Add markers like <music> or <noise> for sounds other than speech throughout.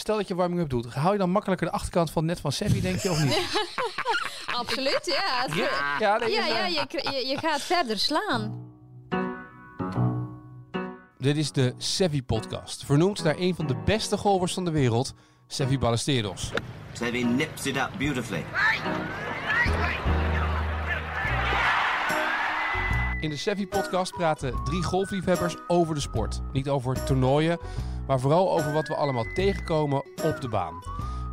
Stel dat je warming-up doet. Hou je dan makkelijker de achterkant van het net van Sevi, denk je, of niet? <laughs> Absoluut, ja. Ja, ja, nee, ja, je, je, je gaat verder slaan. Dit is de Sevi podcast. Vernoemd naar een van de beste golvers van de wereld, Sevi Ballesteros. Sevi nips it up beautifully. In de Sevi podcast praten drie golfliefhebbers over de sport. Niet over toernooien, maar vooral over wat we allemaal tegenkomen op de baan.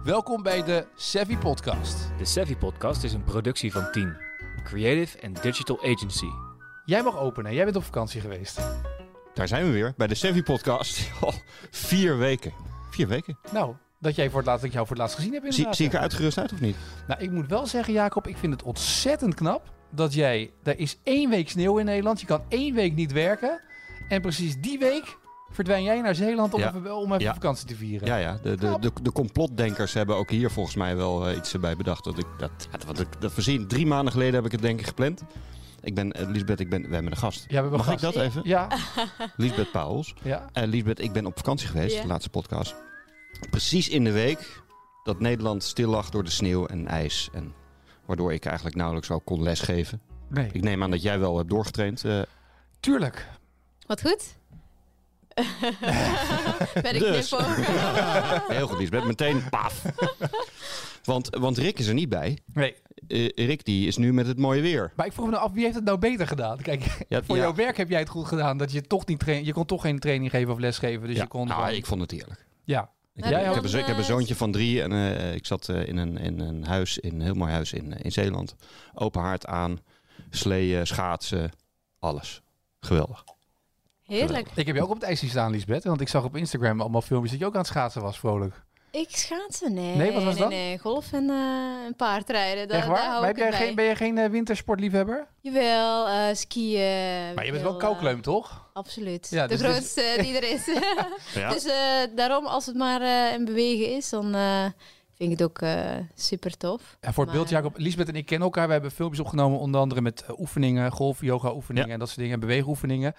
Welkom bij de Sevi podcast. De Savvy Podcast is een productie van Team, Creative and Digital Agency. Jij mag openen. Jij bent op vakantie geweest. Daar zijn we weer bij de Sevi podcast. <laughs> Oh, vier weken. Vier weken. Nou, dat, jij voor het laatst, dat ik jou voor het laatst gezien heb Zie, inderdaad. zie ik er uitgerust uit of niet? Nou, ik moet wel zeggen, Jacob, ik vind het ontzettend knap dat jij... Er is één week sneeuw in Nederland. Je kan één week niet werken. En precies die week verdwijn jij naar Zeeland om Ja. even, om even Ja. vakantie te vieren. Ja, ja. De, de, de, de complotdenkers hebben ook hier volgens mij wel eh, iets bij bedacht. Dat ik dat, dat, wat ik, dat voorzien. Drie maanden geleden heb ik het denk ik gepland. Ik ben, eh, Lisbeth, ik ben, we hebben een gast. Ja, we hebben Mag ik dat even? Ja, <laughs> Lisbeth Pauwels. ja. En Lisbeth, ik ben op vakantie geweest, de laatste podcast. Precies in de week dat Nederland stil lag door de sneeuw en ijs. En waardoor ik eigenlijk nauwelijks ook kon lesgeven. Nee, Ik neem aan dat jij wel hebt doorgetraind. eh, tuurlijk. Wat goed. <laughs> ben ik Dus. knipoog? <laughs> Heel goed, Lisbeth. Meteen paf. Want, want Rick is er niet bij. Nee, Eh, Rick die is nu met het mooie weer. maar ik vroeg me nou af, wie heeft het nou beter gedaan? Kijk, Ja, voor ja. jouw werk heb jij het goed gedaan. Dat je toch niet je kon toch geen training geven of lesgeven. Dus ja. je kon nou, gewoon- ik vond het heerlijk. Ja, Ik, Jij heb, ik, heb een, zo- ik heb een zoontje van drie en eh, ik zat eh, in, een, in een huis, in een heel mooi huis in, in Zeeland. Open haard aan, sleeën, schaatsen, alles. Geweldig. Heerlijk. ik heb je ook op het ijs zien staan, Lisbeth. Want ik zag op Instagram allemaal filmpjes dat je ook aan het schaatsen was, vrolijk. Ik schaatsen, nee. Nee, wat was nee, dat? nee. Golf en eh, een paardrijden. Da Echt Daar waar? hou Maar heb jij geen, ben je geen eh, wintersportliefhebber? Jawel, eh, skiën. Maar je bent wel koukleum, toch? absoluut. Ja, de dus grootste die er is. <laughs> <laughs> Ja. Dus eh, daarom, als het maar eh, in bewegen is, dan eh, vind ik het ook eh, super tof. Ja, voor het beeld, Jacob, Lisbeth en ik kennen elkaar. We hebben filmpjes opgenomen, onder andere met eh, oefeningen, golf, yoga oefeningen Ja. en dat soort dingen, en beweegoefeningen.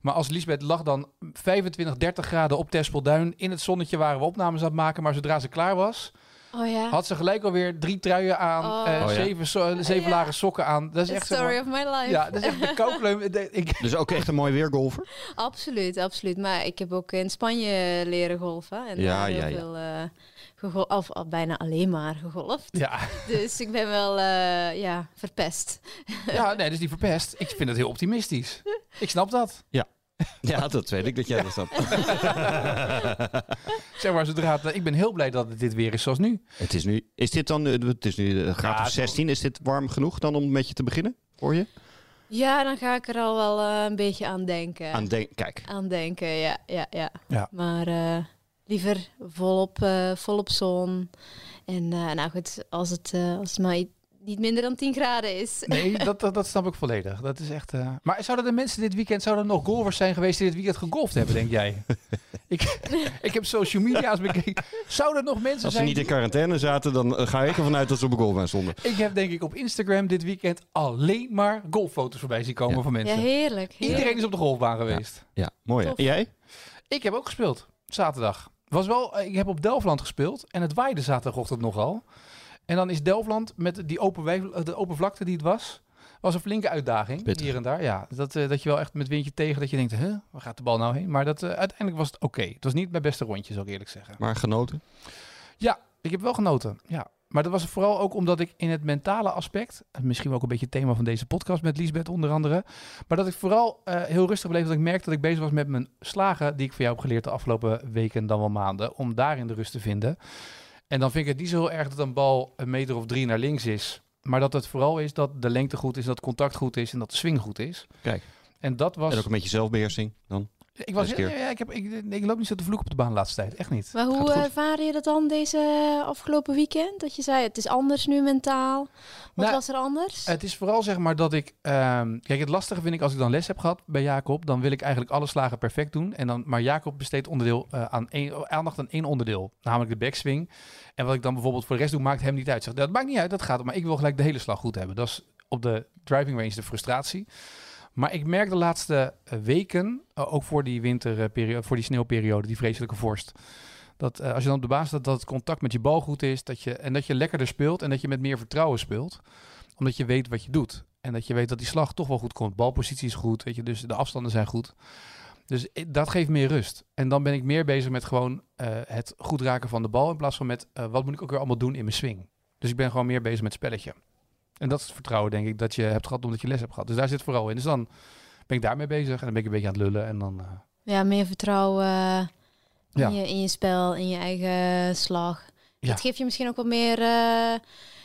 Maar als Lisbeth lag dan 25, 30 graden op Terspelduin. In het zonnetje waren we opnames aan het maken, maar zodra ze klaar was, Oh ja. had ze gelijk alweer drie truien aan, Oh. eh, Oh ja. zeven, so- zeven Ja. lage sokken aan. Dat is The echt zeg story maar- of my life. Ja, dat is echt de <laughs> koukleum. Dus ook echt een mooi weergolfer. Absoluut, absoluut. Maar ik heb ook in Spanje leren golfen. En Ja, heel ja, ja. veel eh, of al bijna alleen maar gegolfd. ja. Dus ik ben wel eh, ja, verpest. ja, nee, dat is niet verpest. Ik vind het heel optimistisch. Ik snap dat. Ja, <laughs> dat weet ik dat jij dat snapt. Zeg maar, zodra het, ik ben heel blij dat het dit weer is zoals nu. Het is nu, is dit dan, eh, het is nu eh, graad Ja, of 16. Is dit warm genoeg dan om met je te beginnen? Voor je? Ja, dan ga ik er al wel een beetje aan denken. Aan denk, kijk. Aan denken, ja, ja, ja. Ja. Maar eh, liever volop, eh, volop zon. En eh, nou goed, als het, eh, als het maar niet minder dan 10 graden is. Nee, <laughs> dat, dat, dat snap ik volledig. Dat is echt. eh, Maar zouden de mensen dit weekend zouden er nog golfers zijn geweest die dit weekend gegolfd hebben, denk jij? <laughs> ik, ik heb social media's bekeken. Zouden er nog mensen Als ze zijn? niet in quarantaine zaten, dan ga ik ervan uit dat ze op een golfbaan stonden. Ik heb denk ik op Instagram dit weekend alleen maar golffoto's voorbij zien komen Ja. van Ja, mensen. heerlijk. heerlijk. Iedereen is op de golfbaan geweest. Ja, mooi. hè? En jij? Ik heb ook gespeeld zaterdag. Was wel, eh, ik heb op Delftland gespeeld en het waaide zaterdagochtend nogal. En dan is Delftland met die open, eh, de open vlakte die het was, was een flinke uitdaging hier en daar. Ja, dat, eh, dat je wel echt met windje tegen dat je denkt, huh, waar gaat de bal nou heen? Maar dat, uiteindelijk was het oké. Het was niet mijn beste rondje, zou ik eerlijk zeggen. Maar genoten? Ja, ik heb wel genoten. Ja. Maar dat was vooral ook omdat ik in het mentale aspect, misschien wel ook een beetje het thema van deze podcast met Liesbeth onder andere, maar dat ik vooral eh, heel rustig bleef, dat ik merkte dat ik bezig was met mijn slagen die ik van jou heb geleerd de afgelopen weken dan wel maanden, om daarin de rust te vinden. En dan vind ik het niet zo heel erg dat een bal een meter of drie naar links is, maar dat het vooral is dat de lengte goed is, dat contact goed is en dat de swing goed is. Kijk. En dat was. En ook een beetje zelfbeheersing dan? Ik, was ja, ik, heb, ik, ik loop niet zo te vloeken op de baan de laatste tijd. Echt niet. Maar hoe goed. ervaarde je dat dan deze afgelopen weekend? Dat je zei, het is anders nu mentaal. Wat Nou, was er anders? Het is vooral zeg maar dat ik. ehm, kijk, het lastige vind ik als ik dan les heb gehad bij Jacob. Dan wil ik eigenlijk alle slagen perfect doen. En dan, maar Jacob besteedt onderdeel, eh, aan één, aandacht aan één onderdeel. Namelijk de backswing. En wat ik dan bijvoorbeeld voor de rest doe, maakt hem niet uit. Zeg, dat maakt niet uit, dat gaat. Maar ik wil gelijk de hele slag goed hebben. Dat is op de driving range de frustratie. Maar ik merk de laatste eh, weken, eh, ook voor die winterperiode, voor die sneeuwperiode, die vreselijke vorst. Dat eh, als je dan op de baan staat, dat het contact met je bal goed is. Dat je, en dat je lekkerder speelt en dat je met meer vertrouwen speelt. Omdat je weet wat je doet. En dat je weet dat die slag toch wel goed komt. Balpositie is goed, weet je, dus de afstanden zijn goed. Dus dat geeft meer rust. En dan ben ik meer bezig met gewoon eh, het goed raken van de bal. In plaats van met eh, wat moet ik ook weer allemaal doen in mijn swing. Dus ik ben gewoon meer bezig met spelletje. En dat is het vertrouwen, denk ik, dat je hebt gehad omdat je les hebt gehad. Dus daar zit het vooral in. Dus dan ben ik daarmee bezig en dan ben ik een beetje aan het lullen. En dan, eh, Ja, meer vertrouwen Ja. in, je, in je spel, in je eigen slag. Ja. Dat geeft je misschien ook wat meer eh,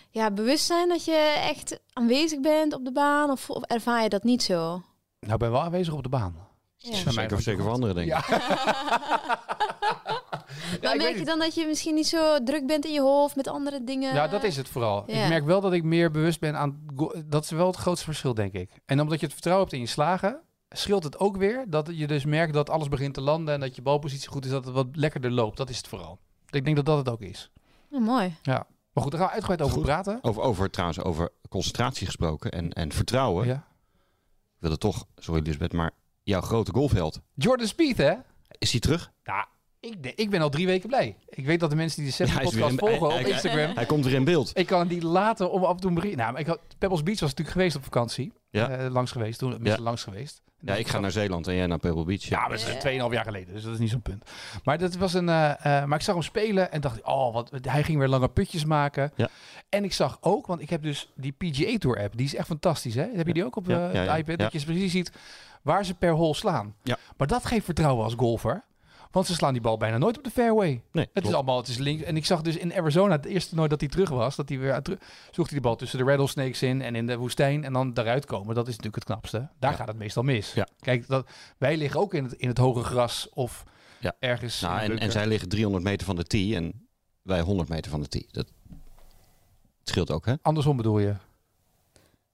ja, bewustzijn dat je echt aanwezig bent op de baan. Of, of ervaar je dat niet zo? nou, ik ben wel aanwezig op de baan. Ja. Zeker, zeker het voor anderen, denk ik. Ja. <laughs> Maar merk je dan dat je misschien niet zo druk bent in je hoofd met andere dingen? Ja, dat is het vooral. Ja. Ik merk wel dat ik meer bewust ben aan... Dat is wel het grootste verschil, denk ik. En omdat je het vertrouwen hebt in je slagen... scheelt het ook weer dat je dus merkt dat alles begint te landen... en dat je balpositie goed is, dat het wat lekkerder loopt. Dat is het vooral. Ik denk dat dat het ook is. Mooi. Maar goed, daar gaan we uitgebreid over Goed. praten. Over, over, trouwens, over concentratie gesproken en, en vertrouwen. Ja. Ik wilde toch, sorry Lisbeth, maar jouw grote golfheld, Jordan Speed, hè? is hij terug? Nou, ik, de- ik ben al drie weken blij. Ik weet dat de mensen die de Ja, in- volgen hij- op hij- Instagram... Hij komt weer in beeld. Ik kan die laten om af en toe bericht... Nou, maar ik had, Pebbles Beach was natuurlijk geweest op vakantie. Ja. Eh, langs geweest, toen Ja. langs geweest. Ja, ik ga naar Zeeland en jij naar Pebble Beach. Ja, maar dat is 2,5 jaar geleden, dus dat is niet zo'n punt. Maar, dat was een, eh, eh, maar ik zag hem spelen en dacht, oh, wat, hij ging weer lange putjes maken. Ja. En ik zag ook, want ik heb dus die PGA Tour app, die is echt fantastisch. Hè? Heb je die ook op Ja, ja, het ja, iPad? ja. Dat je precies ziet waar ze per hole slaan. Ja. Maar dat geeft vertrouwen als golfer. Want ze slaan die bal bijna nooit op de fairway. Nee, Het is allemaal, het is links. En ik zag dus in Arizona, het eerste toernooi dat hij terug was, dat hij weer terug, zocht hij de bal tussen de rattlesnakes in en in de woestijn en dan daaruit komen. Dat is natuurlijk het knapste. Daar Ja. gaat het meestal mis. Ja. Kijk, dat, wij liggen ook in het, in het hoge gras of Ja. ergens. Nou, en, en zij liggen 300 meter van de tee en wij 100 meter van de tee. Dat scheelt ook, hè? Andersom bedoel je?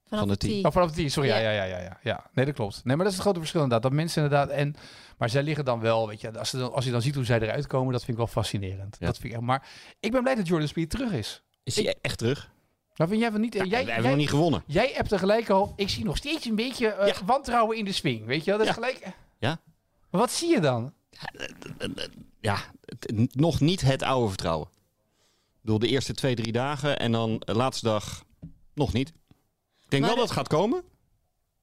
Vanaf Van de de tee. tee. Oh, vanaf de tee, sorry. Ja. Ja. Ja, ja, ja, ja. Nee, dat klopt. Nee, maar dat is het grote verschil inderdaad. Dat mensen inderdaad... En, maar zij liggen dan wel, weet je... Als, ze dan, als je dan ziet hoe zij eruit komen, dat vind ik wel fascinerend. Ja. Dat vind ik echt, maar ik ben blij dat Jordan Speed terug is. Is hij echt terug? Maar vind jij van niet... Ja, jij, we hebben jij, nog niet gewonnen. Jij hebt er gelijk al. Ik zie nog steeds een beetje eh, Ja. wantrouwen in de swing. Weet je wel? Dat is Ja. gelijk. Ja. Maar wat zie je dan? Ja, het- nog niet het oude vertrouwen. Ik bedoel, de eerste twee, drie dagen en dan de laatste dag nog niet. Ik denk Maar wel dat het gaat komen,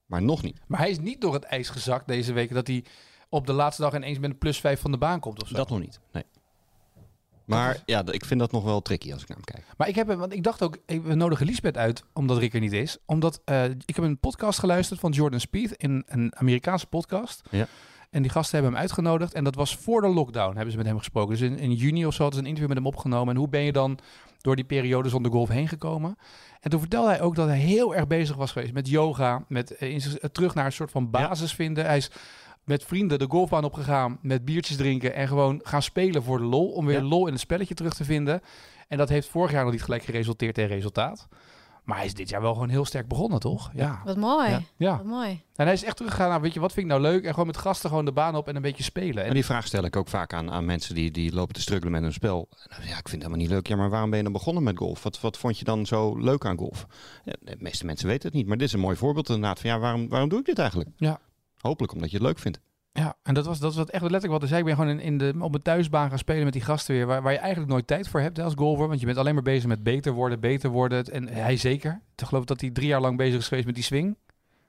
maar nog niet. Maar hij is niet door het ijs gezakt deze week. Dat hij op de laatste dag ineens met een plus 5 van de baan komt of zo. Dat nog niet, nee. Maar ja, ik vind dat nog wel tricky als ik naar hem kijk. Maar ik heb, want ik dacht ook, we nodigen Lisbeth uit, omdat Rick er niet is. Omdat eh, ik heb een podcast geluisterd van Jordan Speed, in een Amerikaanse podcast. Ja. En die gasten hebben hem uitgenodigd. En dat was voor de lockdown, hebben ze met hem gesproken. Dus in, in juni of zo hadden ze een interview met hem opgenomen. En hoe ben je dan door die periode zonder golf heen gekomen? En toen vertelde hij ook dat hij heel erg bezig was geweest met yoga. Met eh, eh, terug naar een soort van basis vinden. Hij is met vrienden de golfbaan opgegaan, met biertjes drinken en gewoon gaan spelen voor de lol. Om weer Ja. lol in het spelletje terug te vinden. En dat heeft vorig jaar nog niet gelijk geresulteerd in resultaat. Maar hij is dit jaar wel gewoon heel sterk begonnen, toch? Ja. Wat mooi. Ja. ja. Wat mooi. En hij is echt teruggegaan naar, weet je, wat vind ik nou leuk? En gewoon met gasten gewoon de baan op en een beetje spelen. En Maar die vraag stel ik ook vaak aan, aan mensen die, die lopen te struggelen met hun spel. Ja, ik vind het helemaal niet leuk. Ja, maar waarom ben je dan begonnen met golf? Wat, wat vond je dan zo leuk aan golf? Ja, de meeste mensen weten het niet, maar dit is een mooi voorbeeld inderdaad van ja, waarom, waarom doe ik dit eigenlijk? Ja. Hopelijk omdat je het leuk vindt. Ja, en dat was, dat was echt letterlijk wat hij zei. Ik ben gewoon in, de, op mijn thuisbaan gaan spelen met die gasten weer. Waar, waar je eigenlijk nooit tijd voor hebt als golfer. Want je bent alleen maar bezig met beter worden, beter worden. En hij zeker. Ik geloof dat hij drie jaar lang bezig is geweest met die swing.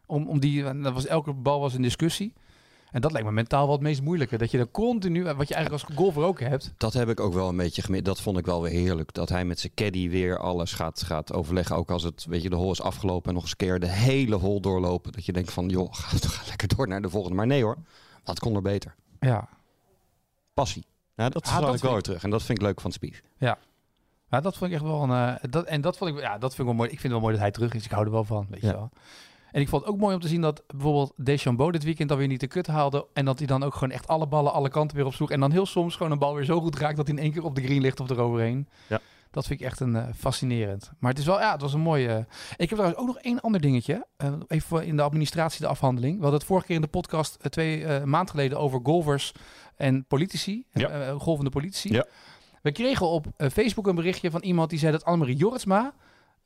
Om, om die, dat was, elke bal was een discussie. En dat lijkt me mentaal wel het meest moeilijke. Dat je dan continu, wat je eigenlijk als golfer ook hebt. Dat heb ik ook wel een beetje gemist. Dat vond ik wel weer heerlijk. Dat hij met zijn caddy weer alles gaat, gaat overleggen. Ook als het, weet je, de hol is afgelopen en nog eens een keer de hele hol doorlopen. Dat je denkt van, joh, ga, <laughs> ga lekker door naar de volgende. Maar nee hoor, wat kon er beter? Ja, Passie. Ja, dat Ah, dat ik wel weer terug. En dat vind ik leuk van Spies. Ja, dat vond ik echt wel een. eh, dat, en dat vond ik, ja, dat vind ik wel mooi. Ik vind het wel mooi dat hij terug is. Ik hou er wel van, weet Ja. je wel. En ik vond het ook mooi om te zien dat bijvoorbeeld Deschambeau dit weekend alweer niet de kut haalde. En dat hij dan ook gewoon echt alle ballen alle kanten weer opsloeg. En dan heel soms gewoon een bal weer zo goed raakt dat hij in één keer op de green ligt of eroverheen. Ja. Dat vind ik echt een eh, fascinerend. Maar het is wel, ja, het was een mooie. Ik heb trouwens ook nog één ander dingetje. Eh, even in de administratie, de afhandeling. We hadden het vorige keer in de podcast eh, twee eh maand geleden over golfers en politici. Ja. Eh, eh, golvende politici. Ja. We kregen op eh, Facebook een berichtje van iemand die zei dat Annemarie Jorritsma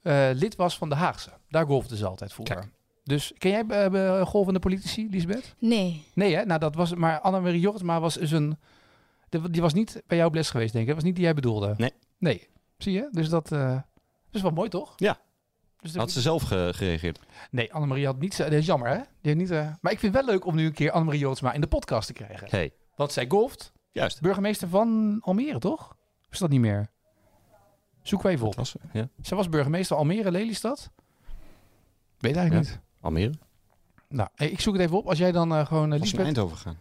eh, lid was van de Haagse. Daar golfde ze altijd. Kijk. Dus ken jij eh, eh, golvende politici, Lisbeth? Nee. Nee, hè? Nou, dat was. Maar Annemarie Jorritsma was dus een. De- die was niet bij jou op les geweest, denk ik. Dat was niet die jij bedoelde. Nee. Nee. Zie je? Dus dat, eh, dat is wel mooi, toch? Ja. Dus Had ze zelf ge- gereageerd? Nee, Annemarie had niet... Dat is jammer, hè? Die heeft niet, eh, Maar ik vind het wel leuk om nu een keer Annemarie Jootsma in de podcast te krijgen. Hey, Want zij golft. juist. Burgemeester van Almere, toch? Of is dat niet meer? Zoek wij even op. Was, ja. Zij was burgemeester Almere, Lelystad. Weet eigenlijk Ja. niet. Almere. Nou, hey, ik zoek het even op. Als jij dan eh, gewoon... Uh, Was Liesbeth... naar Eindhoven gegaan.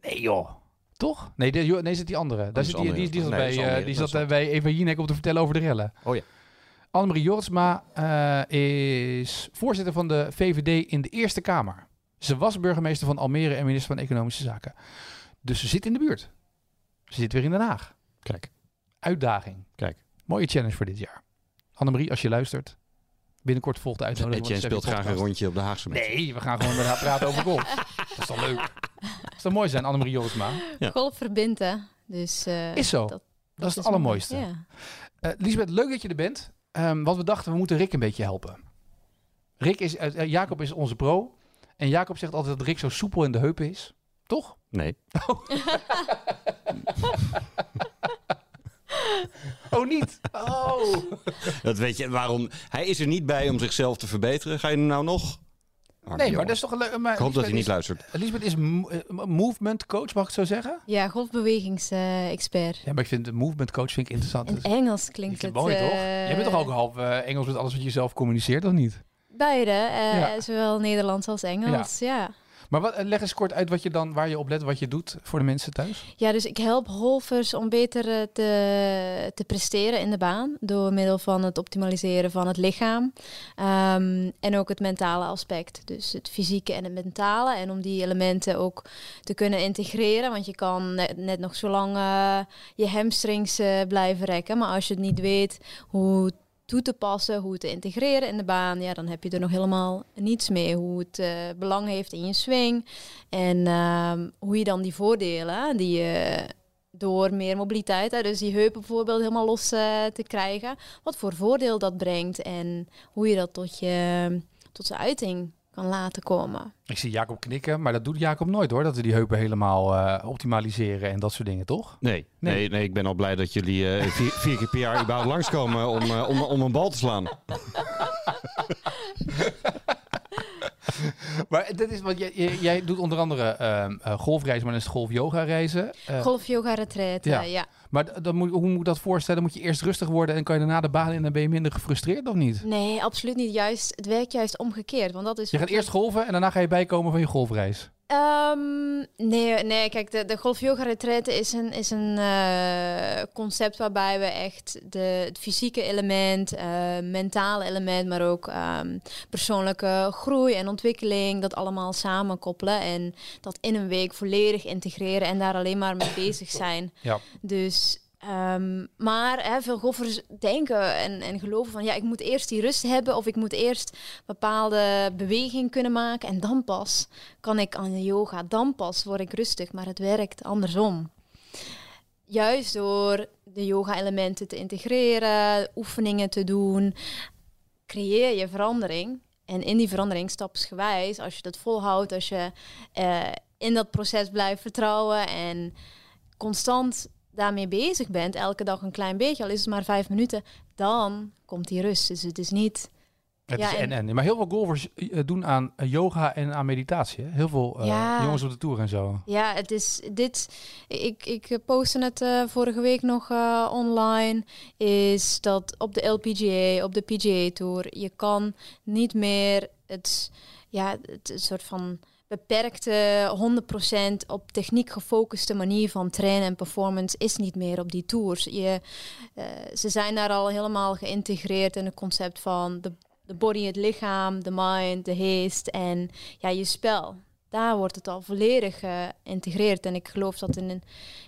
Nee joh. Toch? Nee, de, nee, zit die andere. Daar is zit die, die, zat Nee, bij, eh, die dat zat eh, bij Eva Jinek om te vertellen over de rellen. Oh ja. Annemarie Jortsma eh, is voorzitter van de VVD in de Eerste Kamer. Ze was burgemeester van Almere en minister van Economische Zaken. Dus ze zit in de buurt. Ze zit weer in Den Haag. Kijk. Uitdaging. Kijk. Mooie challenge voor dit jaar. Annemarie, als je luistert, binnenkort volgt de uitnodiging. Etienne speelt graag een rondje op de Haagse. Nee, we gaan gewoon haar praten over golf. Dat is toch leuk? Dat <laughs> zou mooi zijn, Annemarie Jortsma. Ja. Golf verbindt, hè. Dus, eh, Is zo. dat- Dat, is het mooi. allermooiste. Ja. Eh Lisbeth, leuk dat je er bent. Ehm want we dachten, we moeten Rick een beetje helpen. Rick is, eh, Jacob is onze pro. En Jacob zegt altijd dat Rick zo soepel in de heupen is. Toch? Nee. <laughs> Oh, niet? Oh. Dat weet je, waarom? Hij is er niet bij om zichzelf te verbeteren. Ga je er nou nog? Arme Nee, maar dat is toch maar Ik hoop dat hij niet luistert. is- Lisbeth is eh, movement coach, mag ik het zo zeggen? Ja, golfbewegingsexpert. Ja, maar ik vind de movement coach vind ik interessant. In Dus- Engels klinkt het... mooi toch? eh, Jij bent toch ook half eh, Engels met alles wat je zelf communiceert, of niet? Beide, eh, Ja. zowel Nederlands als Engels, ja. Maar wat, eh, leg eens kort uit wat je dan, waar je op let, wat je doet voor de mensen thuis. Ja, dus ik help golfers om beter eh, te, te presteren in de baan. Door middel van het optimaliseren van het lichaam. Ehm, en ook het mentale aspect. Dus het fysieke en het mentale. En om die elementen ook te kunnen integreren. Want je kan net, nog zo lang eh, je hamstrings blijven rekken. Maar als je het niet weet hoe toe te passen, hoe te integreren in de baan, ja, dan heb je er nog helemaal niets mee. Hoe het eh, belang heeft in je swing en ehm, hoe je dan die voordelen die je door meer mobiliteit, hè, dus die heupen bijvoorbeeld helemaal los eh, te krijgen, wat voor voordeel dat brengt en hoe je dat tot je tot zijn uiting kan laten komen. Ik zie Jacob knikken, maar dat doet Jacob nooit hoor. Dat we die heupen helemaal eh, optimaliseren en dat soort dingen, toch? Nee, Nee. nee. nee, ik ben al blij dat jullie eh, <laughs> vier, vier keer per jaar überhaupt langskomen om, eh, om, om een bal te slaan. <laughs> Maar dat is wat jij, jij, jij doet onder andere ehm, eh, golfreizen, maar dan is het golf-yoga reizen. Eh, Golf, yoga, retreat, ja. ja. Maar moet, hoe moet ik dat voorstellen? Moet je eerst rustig worden en kan je daarna de baan in en dan ben je minder gefrustreerd of niet? Nee, absoluut niet. Juist, het werkt juist omgekeerd, want dat is... Je gaat eerst golven en daarna ga je bijkomen van je golfreis. Ehm, nee, nee, kijk, de, de golf yoga retraite is een, is een eh, concept waarbij we echt de, het fysieke element, eh, mentale element, maar ook ehm, persoonlijke groei en ontwikkeling, dat allemaal samenkoppelen en dat in een week volledig integreren en daar alleen maar mee bezig zijn. Ja. Dus, ehm, maar hè, veel golfers denken en, en geloven van ja, ik moet eerst die rust hebben of ik moet eerst bepaalde beweging kunnen maken en dan pas kan ik aan de yoga, dan pas word ik rustig. Maar het werkt andersom. Juist door de yoga-elementen te integreren, oefeningen te doen, creëer je verandering. En in die verandering, stapsgewijs, als je dat volhoudt, als je eh, in dat proces blijft vertrouwen en constant daarmee bezig bent, elke dag een klein beetje, al is het maar vijf minuten, dan komt die rust. Dus het is niet Het Ja, is en- en. Maar heel veel golfers eh, doen aan eh, yoga en aan meditatie. Hè? Heel veel eh, Ja. jongens op de tour en zo. Ja, het is dit. Ik, ik postte het vorige week nog online. Is dat op de LPGA, op de PGA Tour, je kan niet meer het, ja, het soort van beperkte 100% op techniek gefocuste manier van trainen en performance is niet meer op die tours. Je, eh, ze zijn daar al helemaal geïntegreerd in het concept van de, body, het lichaam, de mind, de geest en ja, je spel daar wordt het al volledig geïntegreerd. En ik geloof dat in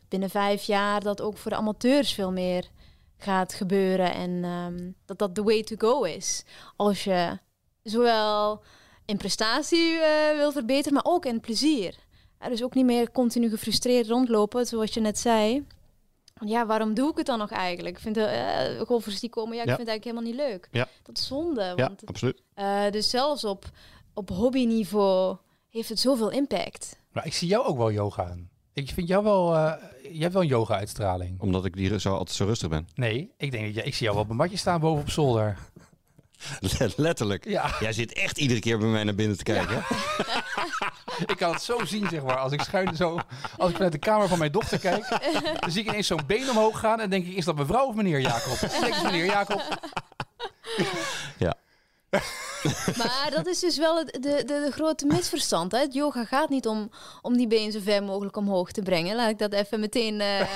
binnen vijf jaar dat ook voor de amateurs veel meer gaat gebeuren. En ehm, dat dat the way to go is. Als je zowel in prestatie eh, wil verbeteren, maar ook in plezier. Ja, dus ook niet meer continu gefrustreerd rondlopen, zoals je net zei. Want Ja, waarom doe ik het dan nog eigenlijk? Ik vind de eh, golfers die komen, ja, ik Ja. vind het eigenlijk helemaal niet leuk. Ja. Dat is zonde. Ja, Want absoluut. eh, dus zelfs op, op hobbyniveau heeft het zoveel impact. Maar ik zie jou ook wel yoga aan. Ik vind jou wel... eh jij hebt wel een yoga-uitstraling. Omdat ik die zo altijd zo rustig ben. Nee, ik denk dat jij... Ik zie jou wel op een matje staan boven op zolder. <laughs> Letterlijk. Ja, Jij zit echt iedere keer bij mij naar binnen te kijken. hè? <laughs> ik kan het zo zien, zeg maar. Als ik schuin zo... Als ik vanuit de kamer van mijn dochter kijk... <laughs> dan zie ik ineens zo'n been omhoog gaan... en denk ik, is dat mevrouw of meneer Jacob? En dan denk ik, meneer Jacob. <laughs> Maar dat is dus wel het, de, de, de grote misverstand. Hè? Het yoga gaat niet om, om die been zo ver mogelijk omhoog te brengen. Laat ik dat even meteen eh, <laughs> Kijk,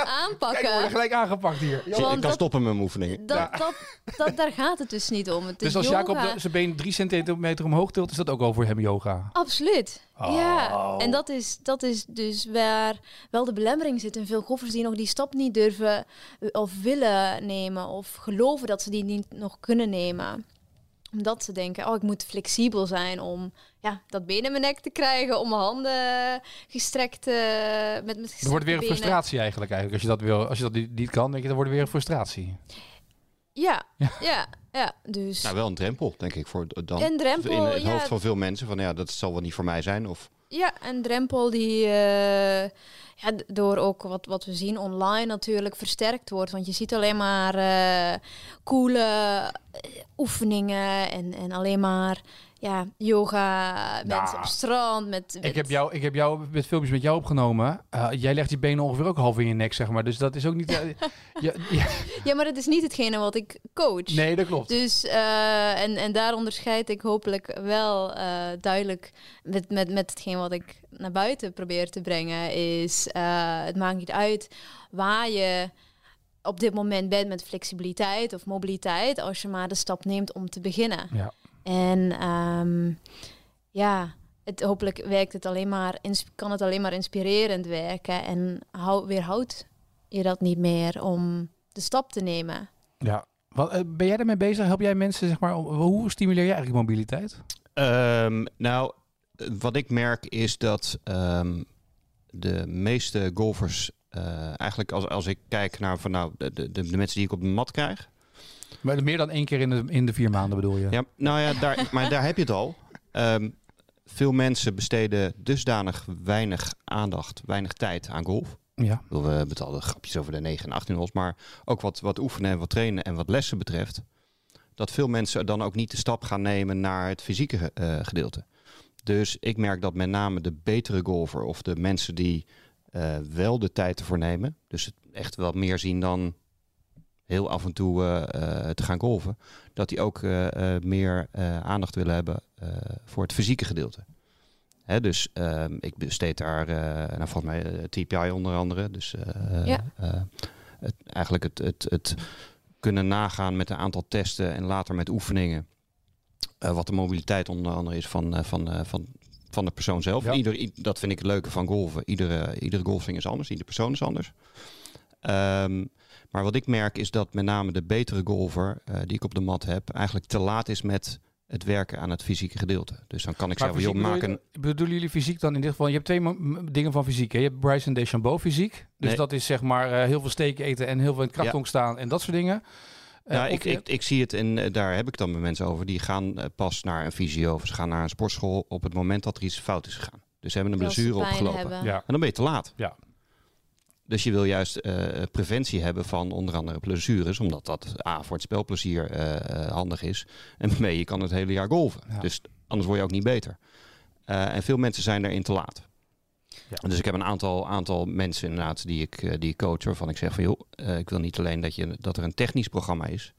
we aanpakken. worden gelijk aangepakt hier. Ik Want kan dat- stoppen met mijn oefeningen. Dat, dat, dat, daar gaat het dus niet om. Het Dus als yoga. Jacob de- zijn been drie centimeter omhoog tilt... is dat ook al voor hem yoga? Absoluut. Oh. Ja, en dat is, dat is dus waar wel de belemmering zit. En veel golfers die nog die stap niet durven eh, of willen nemen. Of geloven dat ze die niet nog kunnen nemen. Omdat ze denken, oh ik moet flexibel zijn om ja, dat been in mijn nek te krijgen. Om mijn handen gestrekt eh, met, met Er wordt weer een benen. frustratie eigenlijk. eigenlijk. Als je dat, wil, als je dat niet niet kan, denk je, dan wordt er weer een frustratie. Ja, Ja. ja, ja, dus... Nou, wel een drempel, denk ik, voor dan. Een drempel, in het ja. hoofd van veel mensen. Van ja, dat zal wel niet voor mij zijn. Of Ja, een drempel die eh, ja, door ook wat, wat we zien online natuurlijk versterkt wordt. Want je ziet alleen maar eh coole eh, oefeningen en, en alleen maar ja, yoga, mensen op strand. Met, met- Ik heb, jou, ik heb jou met filmpjes met jou opgenomen. Eh, jij legt je benen ongeveer ook half in je nek, zeg maar. Dus dat is ook niet... <laughs> ja, ja, Ja, maar dat is niet hetgene wat ik coach. nee, dat klopt. Dus, eh, en, en daar onderscheid ik hopelijk wel eh, duidelijk met, met, met hetgeen wat ik naar buiten probeer te brengen. Is het maakt niet uit waar je op dit moment bent met flexibiliteit of mobiliteit, als je maar de stap neemt om te beginnen. Ja. En ehm, ja, het, hopelijk werkt het alleen maar, kan het alleen maar inspirerend werken en hou, weerhoudt je dat niet meer om de stap te nemen. Ja. Wat, eh, ben jij daarmee bezig? Help jij mensen, zeg maar, hoe stimuleer je eigenlijk mobiliteit? Ehm, nou, wat ik merk is dat ehm, de meeste golfers, eh, eigenlijk als, als ik kijk naar van, nou, de, de, de mensen die ik op de mat krijg. Maar meer dan één keer in de, in de vier maanden bedoel je? Ja, nou ja, daar, <laughs> maar daar heb je het al. Ehm, veel mensen besteden dusdanig weinig aandacht, weinig tijd aan golf. Ja. We de grapjes over de 9 en 18 holes, maar ook wat, wat oefenen en wat trainen en wat lessen betreft, dat veel mensen dan ook niet de stap gaan nemen naar het fysieke eh, gedeelte. Dus ik merk dat met name de betere golfer of de mensen die eh, wel de tijd ervoor nemen, dus het echt wel meer zien dan heel af en toe eh, eh, te gaan golven, dat die ook eh, eh, meer eh, aandacht willen hebben eh, voor het fysieke gedeelte. Hè, dus ehm, ik besteed daar, eh nou, volgens mij TPI onder andere. Dus eh, Ja. eh, het, eigenlijk het, het, het kunnen nagaan met een aantal testen en later met oefeningen. eh, wat de mobiliteit onder andere is van, eh, van, eh, van, van de persoon zelf. Ja. Ieder, i- dat vind ik het leuke van golven. Iedere, iedere golfswing is anders, iedere persoon is anders. Ehm, maar wat ik merk is dat met name de betere golfer eh, die ik op de mat heb, eigenlijk te laat is met het werken aan het fysieke gedeelte. Dus dan kan ik Maar zeggen, joh, maak een... je- Bedoelen jullie fysiek dan in dit geval? Je hebt twee dingen van fysiek. Hè? Je hebt Bryson DeChambeau fysiek. Dus Nee. dat is zeg maar eh, heel veel steken eten en heel veel in het krachtonk staan en dat soort dingen. Eh, Ja, of ik, je- ik, ik zie het en eh, daar heb ik dan met mensen over. Die gaan eh, pas naar een fysio of ze gaan naar een sportschool op het moment dat er iets fout is gegaan. Dus ze hebben een blessure opgelopen. hebben. ja. En dan ben je te laat. Ja. Dus je wil juist eh, preventie hebben van onder andere blessures, omdat dat A voor het spelplezier eh, eh, handig is. En B, je kan het hele jaar golven. Ja. Dus anders word je ook niet beter. En veel mensen zijn daarin te laat. Ja. Dus ik heb een aantal, aantal mensen inderdaad die ik, die ik coach, waarvan ik zeg van joh, ik wil niet alleen dat, je, dat er een technisch programma is,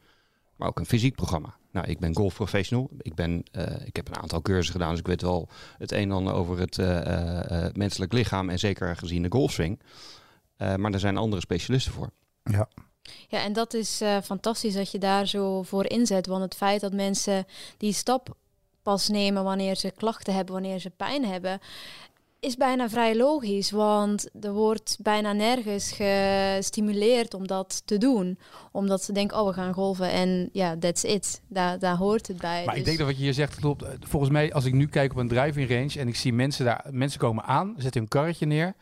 maar ook een fysiek programma. Nou, ik ben golfprofessional. Ik, ben, ik heb een aantal cursussen gedaan, dus ik weet wel het een en ander over het menselijk lichaam en zeker gezien de golfswing. Eh, maar er zijn andere specialisten voor. Ja, en dat is eh, fantastisch dat je daar zo voor inzet. Want het feit dat mensen die stap pas nemen wanneer ze klachten hebben, wanneer ze pijn hebben, is bijna vrij logisch. Want er wordt bijna nergens gestimuleerd om dat te doen. Omdat ze denken, oh, we gaan golven en ja, that's it. Daar, daar hoort het bij. Maar ik Dus- denk dat wat je hier zegt klopt. Volgens mij, als ik nu kijk op een driving range en ik zie mensen daar, mensen komen aan, zetten hun karretje neer.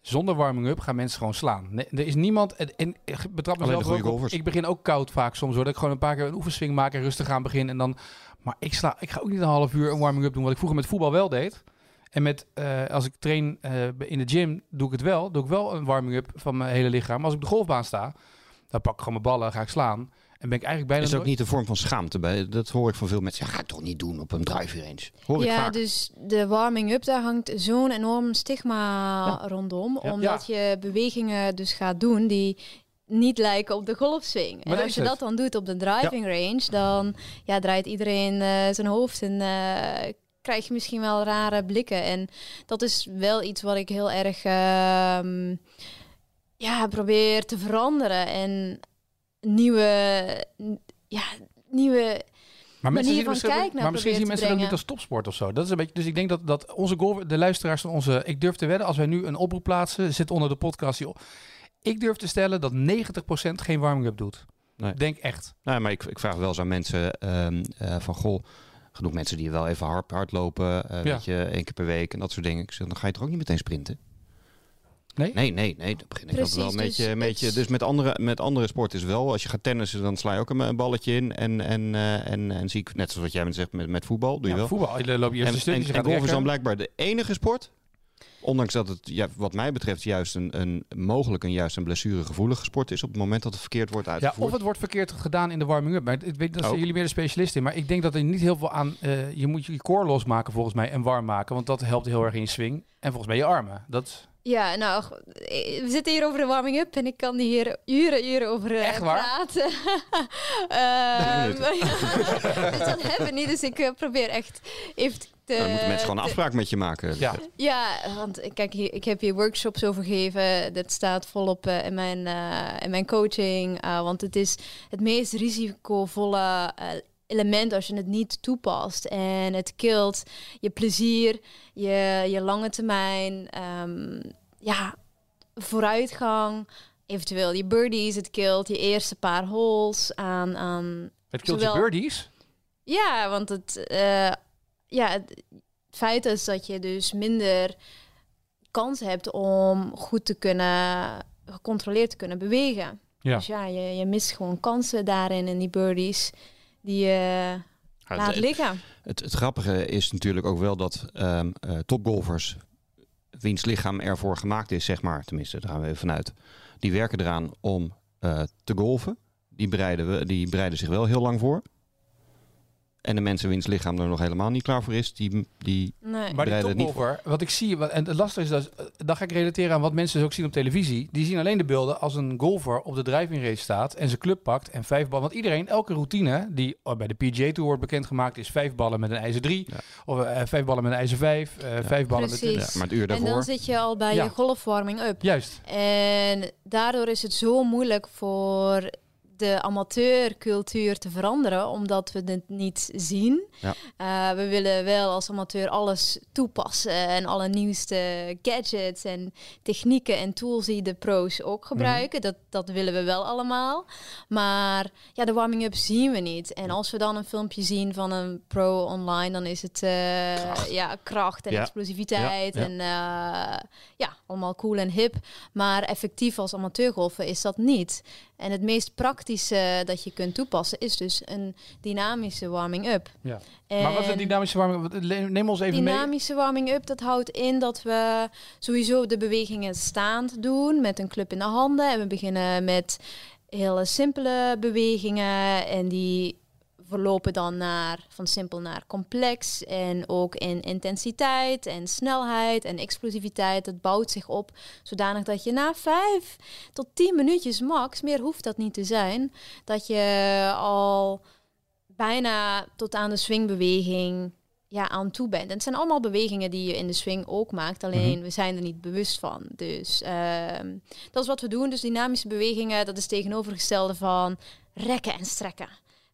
Zonder warming-up gaan mensen gewoon slaan. Nee, er is niemand. En, ik betrap Alleen mezelf ook op. Ik begin ook koud vaak soms hoor. Dat ik gewoon een paar keer een oefenswing maak en rustig aan beginnen. En dan, maar ik, sla, ik ga ook niet een half uur een warming-up doen. Wat ik vroeger met voetbal wel deed. En met, eh, als ik train eh, in de gym, doe ik het wel. Doe ik wel een warming-up van mijn hele lichaam. Maar als ik op de golfbaan sta, dan pak ik gewoon mijn ballen, ga ik slaan. En ben ik eigenlijk bijna Is er ook nooit- niet een vorm van schaamte bij? Dat hoor ik van veel mensen. Ja, ga ik toch niet doen op een driving range. Hoor ik ja, vaak. dus de warming-up, daar hangt zo'n enorm stigma rondom. Ja. Omdat je bewegingen dus gaat doen die niet lijken op de golfswing. Maar en als je het. dat dan doet op de driving range, dan ja, draait iedereen eh, zijn hoofd en eh, krijg je misschien wel rare blikken. En dat is wel iets wat ik heel erg ehm, ja, probeer te veranderen. En nieuwe, ja, nieuwe Maar manier zien van misschien, kijken naar maar misschien zien mensen ook niet als topsport of zo. Dat is een beetje, dus ik denk dat, dat onze golf, de luisteraars van onze... Ik durf te wedden, als wij nu een oproep plaatsen, zit onder de podcast... die op- ik durf te stellen dat 90% geen warming-up doet. Nee. Denk echt. Nou, maar ik, ik vraag wel eens aan mensen ehm, eh, van goh, genoeg mensen die wel even hard, hardlopen, eh Ja. weet je, één keer per week en dat soort dingen. Ik zeg, dan ga je toch ook niet meteen sprinten? Nee? Nee, nee, nee. Dan begin ik Precies, ook wel een dus beetje, een beetje. Dus met andere, met andere sporten is wel. Als je gaat tennissen, dan sla je ook een, balletje in. En, en, eh, en, en zie ik, net zoals wat jij zegt met, met voetbal, doe je Ja, wel. voetbal, je loopt je En, eerste stuk, en, je en gaat golf is dan blijkbaar de enige sport. Ondanks dat het, ja, wat mij betreft, juist een, een mogelijk een juist een blessuregevoelige sport is op het moment dat het verkeerd wordt Ja, uitgevoerd. of het wordt verkeerd gedaan in de warming-up. Maar ik weet dat zijn Ook. jullie meer de specialist in. Maar ik denk dat er niet heel veel aan... eh, je moet je core losmaken volgens mij en warm maken. Want dat helpt heel erg in je swing. En volgens mij je armen. Dat, Ja, nou, g- we zitten hier over de warming-up en ik kan hier uren, uren over eh, Echt waar? praten. <laughs> Dus <laughs> dat hebben we niet, dus ik eh, probeer echt even te... Dan moeten mensen gewoon een afspraak met je maken. ja. Ja, want eh, kijk, hier, ik heb hier workshops over gegeven. Dat staat volop eh, in, mijn, eh, in mijn coaching. eh, want het is het meest risicovolle eh, element als je het niet toepast. En het kilt je plezier, je, je lange termijn, ehm, ja, vooruitgang. Eventueel je birdies, het kilt je eerste paar holes aan, aan Het killt je birdies. ja, want het, eh, ja, het feit is dat je dus minder kans hebt om goed te kunnen, gecontroleerd te kunnen bewegen. Ja. Dus ja, je, je mist gewoon kansen daarin in die birdies die Ja, laat het, liggen. het, het grappige is natuurlijk ook wel dat eh, topgolfers, wiens lichaam ervoor gemaakt is, zeg maar, tenminste, daar gaan we even vanuit, die werken eraan om eh, te golven. Die bereiden, we, die bereiden zich wel heel lang voor. En de mensen wiens lichaam er nog helemaal niet klaar voor is, die, die Nee. Maar die bereiden het niet topgolfer, wat ik zie, wat, en het lastige is, dat, eh, dan ga ik relateren aan wat mensen dus ook zien op televisie. Die zien alleen de beelden als een golfer op de driving race staat en zijn club pakt en vijf ballen. Want iedereen, elke routine die oh, bij de PGA Tour wordt bekendgemaakt, is vijf ballen met een ijzer 3. Ja. Of eh, vijf ballen met een ijzer 5. vijf ballen met... Precies. ja, maar het uur En daarvoor. dan zit je al bij Ja. je golfwarming up. Juist. En daardoor is het zo moeilijk voor de amateurcultuur te veranderen, omdat we het niet zien. Ja. Eh, we willen wel als amateur alles toepassen en alle nieuwste gadgets en technieken en tools die de pro's ook gebruiken. dat, dat willen we wel allemaal. Maar ja, de warming-up zien we niet. En als we dan een filmpje zien van een pro online, dan is het eh, Kracht. ja, kracht en Ja. explosiviteit Ja, en eh, ja, allemaal cool en hip. Maar effectief als amateurgolfer is dat niet. En het meest praktische dat je kunt toepassen is dus een dynamische warming-up. Ja. Maar wat is een En dynamische warming? Wat- le- Neem ons even mee. Dynamische warming-up, dat houdt in dat we sowieso de bewegingen staand doen met een club in de handen. En we beginnen met hele simpele bewegingen en die verlopen dan naar, van simpel naar complex. En ook in intensiteit en snelheid en explosiviteit. Dat bouwt zich op zodanig dat je na vijf tot tien minuutjes max, meer hoeft dat niet te zijn, dat je al bijna tot aan de swingbeweging ja, aan toe bent. En het zijn allemaal bewegingen die je in de swing ook maakt, alleen we zijn er niet bewust van. Dus ehm, dat is wat we doen. Dus dynamische bewegingen, dat is tegenovergestelde van rekken en strekken.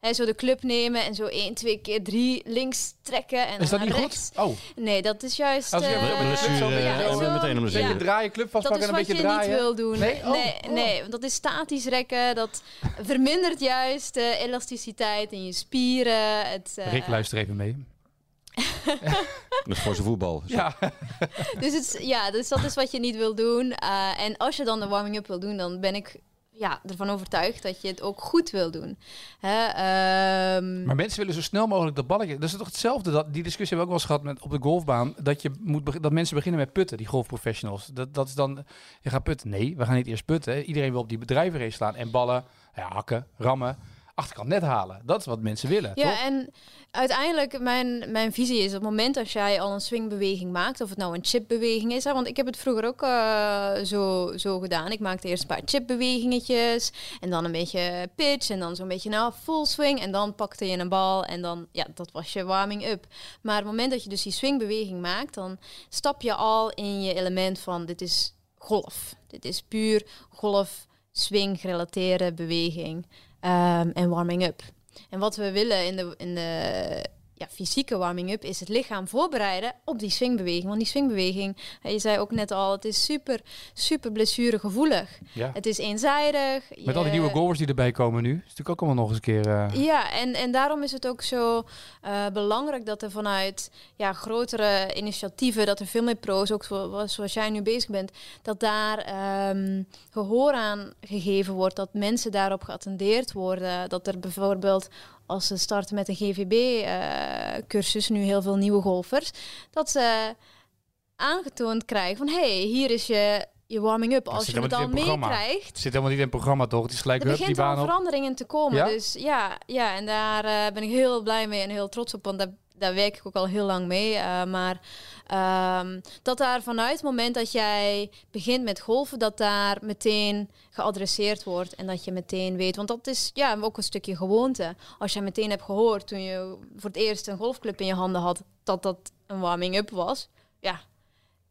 Hè, zo de club nemen en zo 1, 2 keer 3 links trekken en Is dat niet goed? Oh, Nee, dat is juist... Als je eh, met een club Blessure, ja, eh, zo- en meteen om de ja. een beetje draaien, club Dat vastpakken is en een wat beetje je draaien. niet wil doen. Nee? Nee, Oh, nee, oh. want dat is statisch rekken. Dat vermindert juist de elasticiteit in je spieren. Het, eh, Rick, luister even mee. <laughs> Dat is voor zijn voetbal. Ja, <laughs> dus, het, ja, dus dat is wat je niet wil doen. Eh, en als je dan de warming-up wil doen, dan ben ik ja, ervan overtuigd dat je het ook goed wil doen. Hè? ehm, Maar mensen willen zo snel mogelijk dat balletje. Dat is toch hetzelfde. Dat, die discussie hebben we ook wel eens gehad met, op de golfbaan. Dat, je moet, dat mensen beginnen met putten, die golfprofessionals. Dat, dat is dan, je gaat putten. Nee, we gaan niet eerst putten. Iedereen wil op die bedrijvenrace slaan en ballen, ja, hakken, rammen, achterkant net halen. Dat is wat mensen willen, Ja, toch? en uiteindelijk, mijn, mijn visie is op het moment als jij al een swingbeweging maakt, of het nou een chipbeweging is, hè, want ik heb het vroeger ook eh, zo, zo gedaan. Ik maakte eerst een paar chipbewegingetjes, en dan een beetje pitch, en dan zo'n beetje nou full swing, en dan pakte je een bal, en dan, ja, dat was je warming up. Maar op het moment dat je dus die swingbeweging maakt, dan stap je al in je element van, dit is golf. Dit is puur golf, swing gerelateerde beweging ehm, en warming up. En wat we willen in de, in de ja, fysieke warming-up is het lichaam voorbereiden op die swingbeweging. Want die swingbeweging, je zei ook net al, het is super, super blessuregevoelig. Ja. Het is eenzijdig. Met al die nieuwe golfers die erbij komen nu. Is natuurlijk ook allemaal nog eens een keer... eh, ja, en, en daarom is het ook zo eh, belangrijk dat er vanuit ja, grotere initiatieven, dat er veel meer pro's, ook zo- zoals jij nu bezig bent, dat daar ehm, gehoor aan gegeven wordt, dat mensen daarop geattendeerd worden. Dat er bijvoorbeeld, als ze starten met een GVB-cursus, nu heel veel nieuwe golfers, dat ze aangetoond krijgen van, hé, hey, hier is je, je warming-up. Als je het programma. meekrijgt, Het zit helemaal niet in het programma, toch? Het is gelijk er die begint al veranderingen te komen. Ja? Dus ja, ja en daar eh, ben ik heel blij mee en heel trots op. Want daar, daar werk ik ook al heel lang mee. Eh, maar ehm, dat daar vanuit het moment dat jij begint met golven, dat daar meteen geadresseerd wordt. En dat je meteen weet. Want dat is ja, ook een stukje gewoonte. Als jij meteen hebt gehoord toen je voor het eerst een golfclub in je handen had, dat dat een warming-up was. Ja,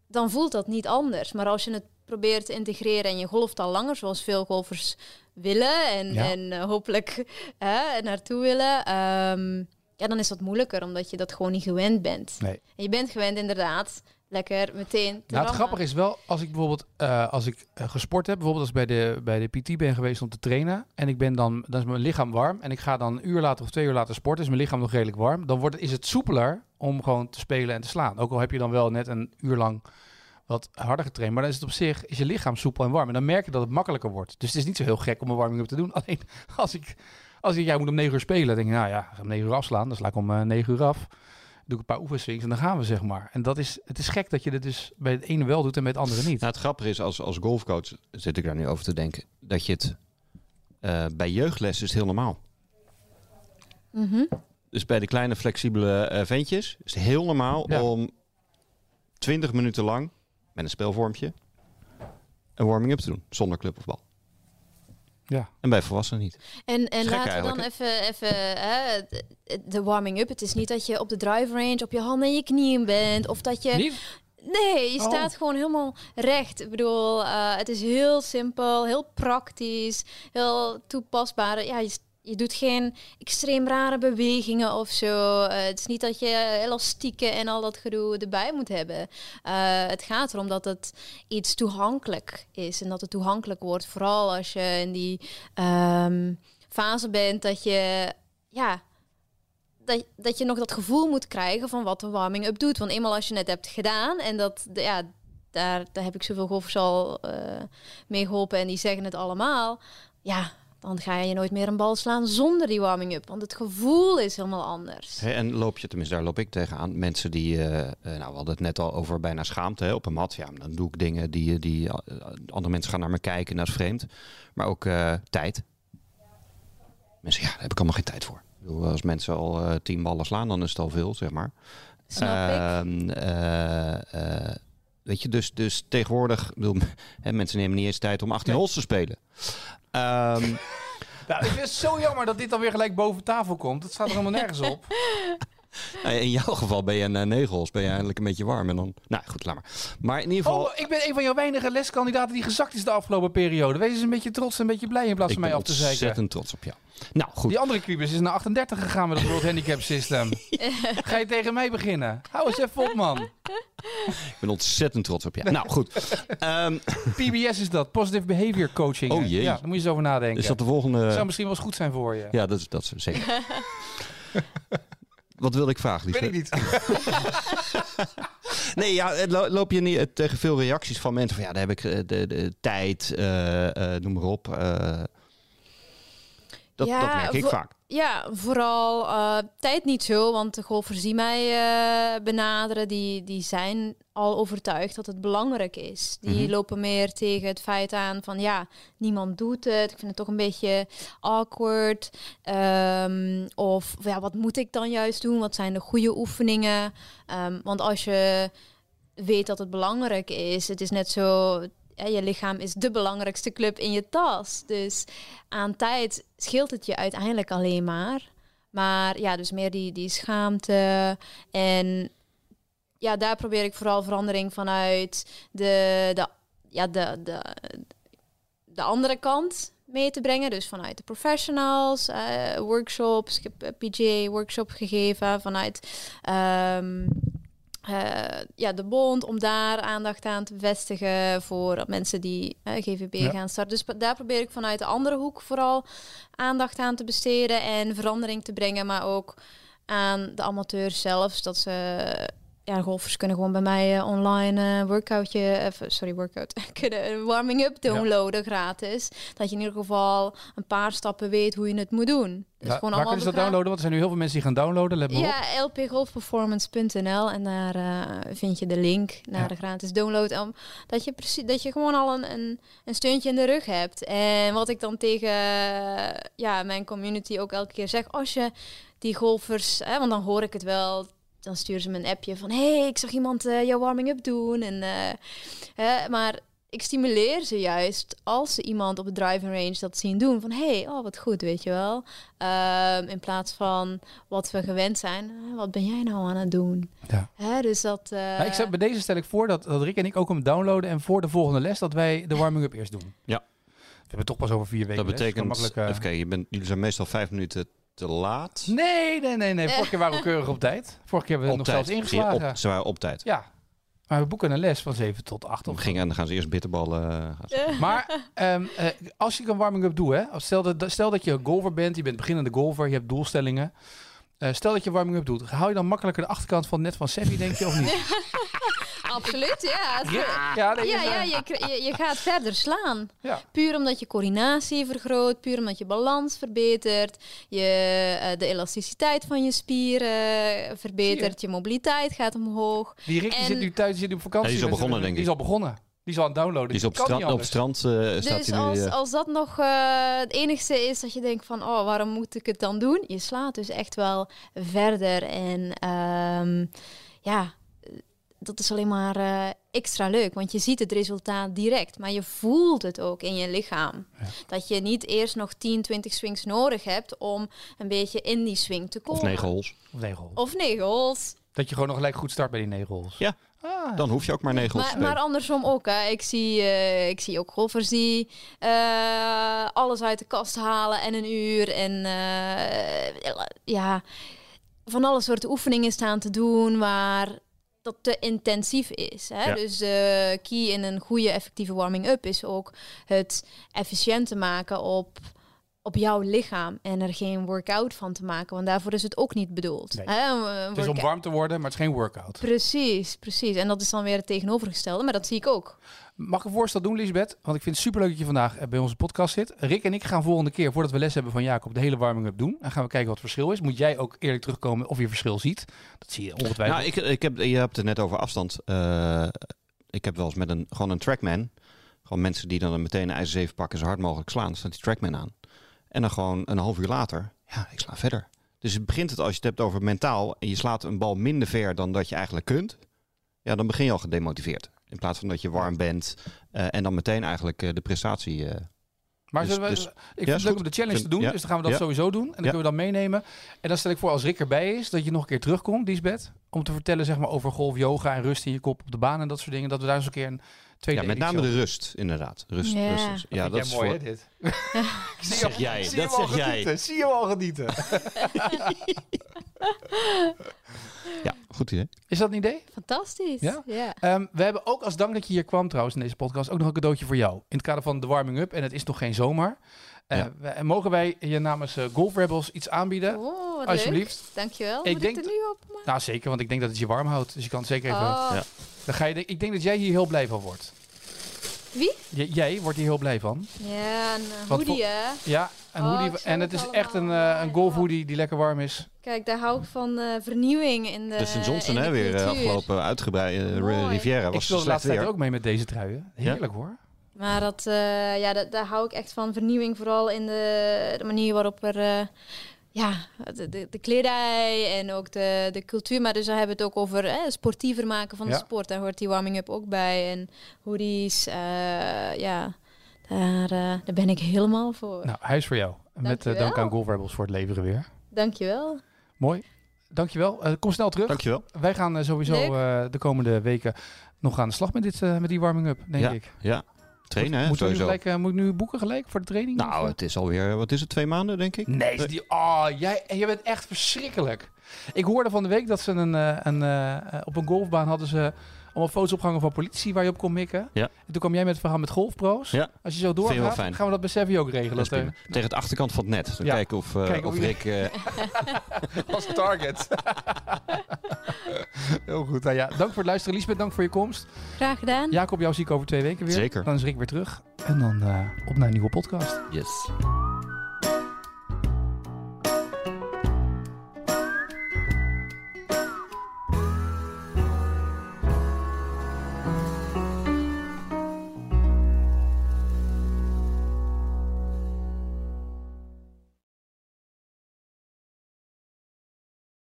dan voelt dat niet anders. Maar als je het probeert te integreren en je golft al langer, zoals veel golfers willen en, Ja. en eh, hopelijk hè, naartoe willen, ehm, ja, dan is dat moeilijker, omdat je dat gewoon niet gewend bent. Nee. En je bent gewend inderdaad lekker meteen te Nou, het grappige is wel, als ik bijvoorbeeld eh, als ik eh, gesport heb, bijvoorbeeld als ik bij de, bij de PT ben geweest om te trainen en ik ben dan, dan is mijn lichaam warm en ik ga dan een uur later of twee uur later sporten, is mijn lichaam nog redelijk warm, dan wordt, het- is het soepeler om gewoon te spelen en te slaan. Ook al heb je dan wel net een uur lang wat harder getraind, maar dan is het op zich, is je lichaam soepel en warm en dan merk je dat het makkelijker wordt. Dus het is niet zo heel gek om een warming-up te doen. <laughs> Alleen als ik, als ik, jij moet om negen uur spelen, dan denk ik, nou ja, ik ga om negen uur afslaan, dan sla ik om eh, negen uur af. Doe ik een paar oefenswings en dan gaan we, zeg maar. En dat is, het is gek dat je dit dus bij het ene wel doet en bij het andere niet. Nou, het grappige is, als, als golfcoach zit ik daar nu over te denken, dat je het eh, bij jeugdles is het heel normaal. Mhm. Dus bij de kleine flexibele eh, ventjes is het heel normaal Ja. om 20 minuten lang met een spelvormpje een warming-up te doen, zonder club of bal. Ja. En bij volwassenen niet. En, en laten we dan even, even hè, de- warming-up. Het is niet dat je op de drive range op je handen en je knieën bent. Of dat je... Niet? Nee, je Oh. staat gewoon helemaal recht. Ik bedoel, eh, het is heel simpel, heel praktisch, heel toepasbaar. Ja, je, je doet geen extreem rare bewegingen of zo. Eh, het is niet dat je elastieken en al dat gedoe erbij moet hebben. Eh, het gaat erom dat het iets toegankelijk is en dat het toegankelijk wordt. Vooral als je in die ehm, fase bent dat je, ja, dat, dat je nog dat gevoel moet krijgen van wat de warming-up doet. Want eenmaal als je het hebt gedaan en dat, ja, daar, daar heb ik zoveel golfers al eh, mee geholpen en die zeggen het allemaal. Ja, dan ga je nooit meer een bal slaan zonder die warming-up. Want het gevoel is helemaal anders. En loop je, tenminste daar loop ik tegenaan, mensen die, eh, nou we hadden het net al over bijna schaamte hè, op een mat. Ja, dan doe ik dingen die, die eh, andere mensen gaan naar me kijken, dat is vreemd. Maar ook tijd. Mensen, ja, daar heb ik allemaal geen tijd voor. Ik bedoel, als mensen al tien ballen slaan, dan is het al veel, zeg maar. Snap ik. Weet je, dus, dus tegenwoordig, bedoel, <laughs> hè, mensen nemen niet eens tijd om 18 Nee. holes te spelen. Ehm, <laughs> Nou, ik vind het zo jammer dat dit dan weer gelijk boven tafel komt. Dat staat er helemaal nergens op. <laughs> <laughs> nou, in jouw geval ben je een negen holes, ben je eindelijk een beetje warm. En dan, nou goed, laat maar. Maar in ieder geval... Oh, ik ben een van jouw weinige leskandidaten die gezakt is de afgelopen periode. Wees eens een beetje trots en een beetje blij in plaats ik van mij ben af te zeiken. ontzettend trots op jou. Nou, goed. Die andere Kubus is naar 38 gegaan met het World Handicap System. <laughs> Ga je tegen mij beginnen? Hou eens even op, man. Ik ben ontzettend trots op jou. Nou, goed. Ehm, <laughs> PBS is dat, Positive Behavior Coaching. Oh, jee. Ja, daar moet je eens over nadenken. is dat de volgende... zou misschien wel eens goed zijn voor je. Ja, dat is, dat is zeker. Wat wilde ik vragen, Weet ik niet. <laughs> Nee, ja, lo- loop je niet eh, tegen veel reacties van mensen van ja, daar heb ik eh, de, de tijd, eh, noem maar op. dat, Ja, dat merk ik vaak. Ja, vooral eh, tijd niet zo, want de golfers die mij eh, benaderen, die, die zijn al overtuigd dat het belangrijk is. Die Mhm. lopen meer tegen het feit aan van ja, niemand doet het. Ik vind het toch een beetje awkward. Ehm, of ja, wat moet ik dan juist doen? Wat zijn de goede oefeningen? Ehm, want als je weet dat het belangrijk is, het is net zo. Je lichaam is de belangrijkste club in je tas. Dus aan tijd scheelt het je uiteindelijk alleen maar. Maar ja, dus meer die, die schaamte. En ja, daar probeer ik vooral verandering vanuit de, de, ja, de, de, de andere kant mee te brengen. Dus vanuit de professionals, eh, workshops. Ik heb PGA-workshop gegeven vanuit ehm, eh, ja, de bond. Om daar aandacht aan te vestigen voor mensen die eh, GVB Ja. gaan starten. Dus daar probeer ik vanuit de andere hoek vooral aandacht aan te besteden en verandering te brengen. Maar ook aan de amateurs zelf. Dat ze... Ja, golfers kunnen gewoon bij mij eh, online eh workoutje, eh, sorry, workout, <laughs> kunnen een warming-up downloaden gratis. Dat je in ieder geval een paar stappen weet hoe je het moet doen. Dus Ja, gewoon waar kunnen ze dat downloaden? Want er zijn nu heel veel mensen die gaan downloaden. Let op. ja, lpgolfperformance.nl en daar vind je de link naar Ja. de gratis download. Om, dat, je precies, dat je gewoon al een, een, een steuntje in de rug hebt. En wat ik dan tegen ja, mijn community ook elke keer zeg, als je die golfers, hè, want dan hoor ik het wel, dan sturen ze me een appje van, hey, ik zag iemand eh, jouw warming-up doen. En, eh, hè, maar ik stimuleer ze juist als ze iemand op de driving range dat zien doen. Van hey, oh wat goed, weet je wel. Ehm, in plaats van wat we gewend zijn. "Eh, Wat ben jij nou aan het doen? Ja. Hè, dus dat. Nou, ik zeg, bij deze stel ik voor dat, dat Rick en ik ook hem downloaden en voor de volgende les dat wij de warming-up eerst doen. Ja. We hebben toch pas over vier weken Dat les. betekent, makkelijk, eh, even kijken, je bent, jullie zijn meestal vijf minuten te laat. Nee, nee, nee, nee. Vorige keer waren we <laughs> keurig op tijd. Vorige keer hebben we Op nog tijd. zelfs ingeslagen. Op, ze waren op tijd. Ja. Maar we boeken een les van 7 tot 8 Dan, of ging, en dan gaan ze eerst bitterballen. eh, ze- <laughs> Maar ehm, eh, als je een warming-up doet, hè, stel, dat, stel dat je een golfer bent, je bent beginnende golfer, je hebt doelstellingen. Eh, stel dat je warming-up doet, hou je dan makkelijker de achterkant van het net van Seffi, denk je, of niet? <laughs> Absoluut, ja. Ja, nee, Ja, ja eh, je, je, je gaat verder slaan. ja. Puur omdat je coördinatie vergroot, puur omdat je balans verbetert, je, eh, de elasticiteit van je spieren verbetert, je mobiliteit gaat omhoog. Die Rick die En- zit nu thuis, zit nu op vakantie. Ja, die is al begonnen, eh, denk Die is al begonnen. Die is al aan het downloaden. Die is op, kan stra- niet op anders. strand eh, staat Dus hij nu. als, eh, als dat nog eh, het enigste is dat je denkt van, oh, waarom moet ik het dan doen? Je slaat dus echt wel verder en ehm, ja, dat is alleen maar eh, extra leuk, want je ziet het resultaat direct, maar je voelt het ook in je lichaam. Dat je niet eerst nog 10, 20 swings nodig hebt om een beetje in die swing te komen. of negen holes. Of negen holes. Of negen holes. Dat je gewoon nog gelijk goed start bij die negen holes. Ja. Ah, Dan hoef je ook maar negen holes te Maar, maar andersom ook. Hè. Ik, zie, eh, ik zie ook golfers die eh, alles uit de kast halen en een uur. En eh, ja, van alle soorten oefeningen staan te doen waar dat te intensief is. Hè? Ja. Dus de key in een goede effectieve warming-up is ook het efficiënt te maken op, op jouw lichaam en er geen workout van te maken, want daarvoor is het ook niet bedoeld. Nee. Hè? Een het is om warm te worden, maar het is geen workout. Precies, precies. En dat is dan weer het tegenovergestelde, maar dat zie ik ook. Mag ik een voorstel doen, Lisbeth? Want ik vind het superleuk dat je vandaag eh, bij onze podcast zit. Rick en ik gaan volgende keer, voordat we les hebben van Jacob, de hele warming-up doen. Dan gaan we kijken wat het verschil is. Moet jij ook eerlijk terugkomen of je verschil ziet. Dat zie je ongetwijfeld. Nou, ik, ik heb, je hebt het net over afstand. Eh, ik heb wel eens met een, gewoon een trackman. Gewoon mensen die dan meteen een ijzer 7 pakken, zo hard mogelijk slaan. Staat die trackman aan. En dan gewoon een half uur later, ja, ik sla verder. Dus het begint het als je het hebt over mentaal en je slaat een bal minder ver dan dat je eigenlijk kunt. Ja, dan begin je al gedemotiveerd. In plaats van dat je warm bent eh, en dan meteen eigenlijk eh, de prestatie. eh, Maar Dus- we, dus- ik vind het leuk om de challenge te doen, ja. dus dan gaan we dat Ja. sowieso doen. En dan kunnen we dat meenemen. En dan stel ik voor, als Rick erbij is, dat je nog een keer terugkomt, Lisbeth. Om te vertellen zeg maar, over golf, yoga en rust in je kop op de baan en dat soort dingen. Dat we daar eens een keer een tweede ja, met name de rust, inderdaad. Rust, Ja. rust ja, vind dat jij is mooi, voor... hè, dit? <laughs> Dat zeg jij, Zie je dat hem al zeg jij. genieten, Zie je al genieten. <laughs> Ja, goed idee. Is dat een idee? Fantastisch. Ja? ja. Ehm, we hebben ook als dank dat je hier kwam trouwens in deze podcast ook nog een cadeautje voor jou. In het kader van de warming-up. En het is nog geen zomer. Eh, Ja. mogen wij je namens eh, Golf Rebels iets aanbieden? Oh, wat Alsjeblieft. leuk. Dankjewel. Ik Moet denk ik er nu op? maken? Nou, zeker, want ik denk dat het je warm houdt. Dus je kan het zeker even... Oh. Ja. Dan ga je, ik denk dat jij hier heel blij van wordt. Wie? J- jij wordt hier heel blij van. Ja, een Wat hoodie hè. Ja, een Oh, hoodie. ik En het is echt een, eh, een golf hoodie die lekker warm is. Kijk, daar hou ik van eh, vernieuwing in de De St. Johnson in de hè, weer eh, afgelopen uitgebreid. eh, Mooi. Riviera ik was speel de slecht laatste tijd weer. ook mee met deze truien. Heerlijk hoor. Maar dat, eh, ja, dat, daar hou ik echt van vernieuwing, vooral in de, de manier waarop er, eh, ja, de, de, de kledij en ook de, de cultuur. Maar dus dan hebben we het ook over eh, sportiever maken van de sport. Daar hoort die warming-up ook bij. En hoodies, eh, ja, daar, eh, daar ben ik helemaal voor. Nou, hij is voor jou. Met Dankjewel. dank aan Golf Rebels voor het leveren weer. Dankjewel. Mooi. Dankjewel. Eh kom snel terug. Dankjewel. Wij gaan sowieso eh, de komende weken nog aan de slag met, dit, met die warming-up, denk Ja. ik. Ja, trainen hè, moet, we nu sowieso. gelijk, eh, moet ik nu boeken gelijk voor de training? Nou, eh? het is alweer, wat is het, twee maanden denk ik? Nee, is die, oh, jij, jij bent echt verschrikkelijk. Ik hoorde van de week dat ze een, eh, een, eh, eh, op een golfbaan hadden ze allemaal foto's opgehangen van politie waar je op kon mikken. Ja. En toen kwam jij met het verhaal met golfpro's. Ja. Als je zo doorgaat, fijn. gaan we dat bij Sevi ook regelen. Dat. Tegen het achterkant van het net. Dan Ja. Kijken of, eh, Kijken of of Rick... eh, <laughs> als target. <laughs> Heel goed. Nou ja, dank voor het luisteren. Liesbeth, dank voor je komst. Graag gedaan. Jacob, jou zie ik over twee weken weer. Zeker. Dan is Rick weer terug. En dan eh, op naar een nieuwe podcast. yes.